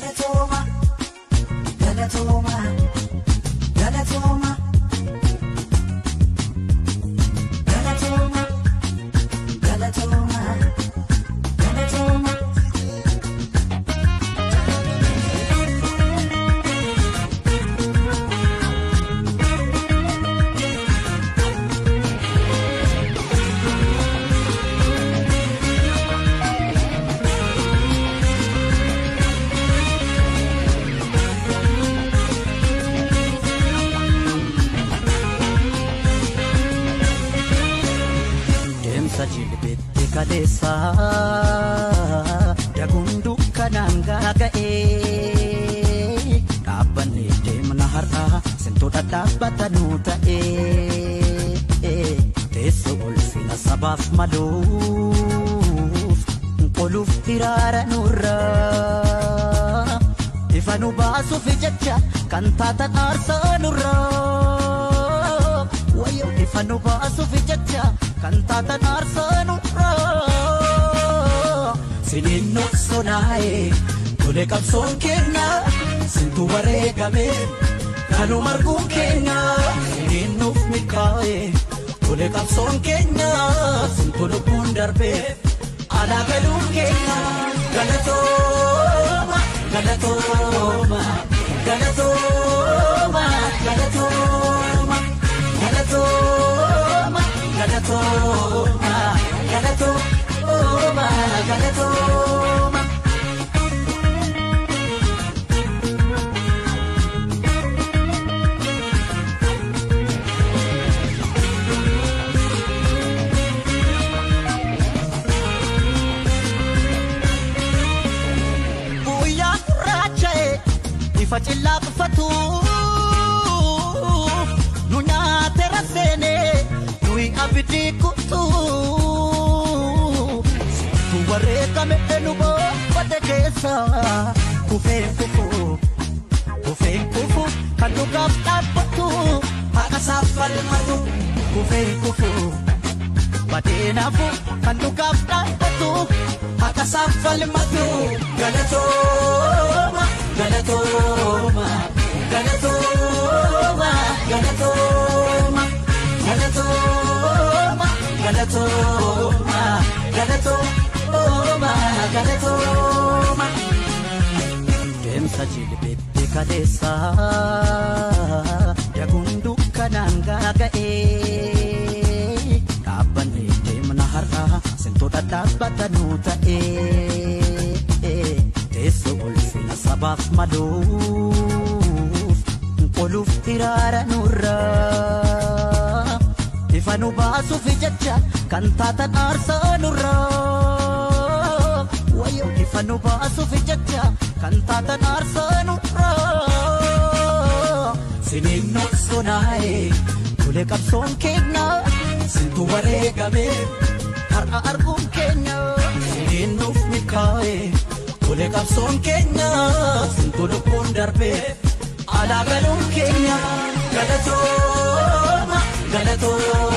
Dana Toma, Dana Toma, Dana Toma. Deemsa jilbeetti kaleessa daguun dukkanaan gaaga'ee dhaabbannee deemna har'a sintoota dhaabbatanuu ta'ee teessoo ulfina sabaaf maluuf qoluuf hiraara nurraa ifa nu baasuuf jecha kan taatan aarsaa nurraa wayyo ifa nu baasuuf kan taatan aarsaa nurraa siniin noksonaa'e tole qabsoon keenya sintu bareegame kanu marguun keenya siniin nuuf milkaa'e tole qabsoon keenya sintu lubbuun darbe alaa galuun keenya galatooma galatooma galatooma. guyyaa gurraacha'e ifa cillaaqfatu nu nyaate rafeene nuyi abiddi kutu keessa kufeen kufu kufeen kufu kan dhugaaf dhaabbatu haqa isaaf falmatu kufeen kufu badeenaafu kan dhugaaf dhaabbatu haqa isaaf falmatu galatooma galatooma galatooma galatooma galatooma galatooma galatooma galatooma deemsa jilbeetti kaleessa daguun dukkanaan gaaga'ee dhaabbannee deemna har'a sintoota dhaabbatanuu ta'ee teessoo ulfina sabaaf maluuf qoluuf hiraara nurraa ifa nu baasuuf jecha kan taatan aarsaa nurraa wayyo ifa nu baasuuf jecha kan taatan aarsaa nurraa siniin noksonaa'e tole qabsoon keenya sintu bareegame har'a arguun keenya siniin nuuf milkaa'e tole qabsoon keenya sintu lubbuun darbe alaa galuun keenya galatooma galatooma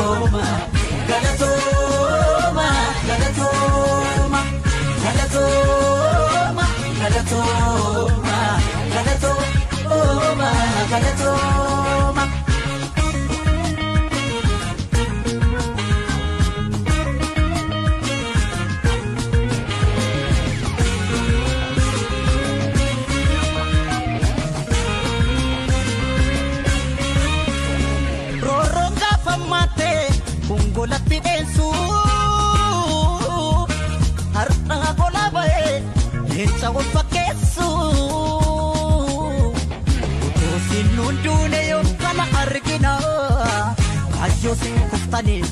isaaniif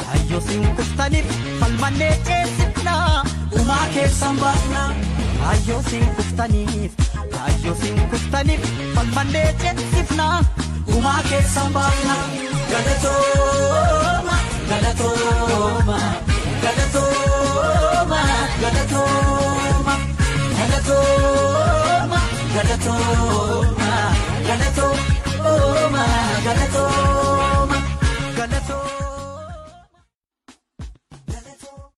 kaayyoo siin kuftaniif falmannee ceesifnaa uumaa keessan baafnaa. Kaayyoo siin kuftaniif kaayyoo siin kuftaniif falmannee ceesifnaa uumaa keessan baafnaa galatooma galatooma galatooma galatooma galatooma galatooma galatooma.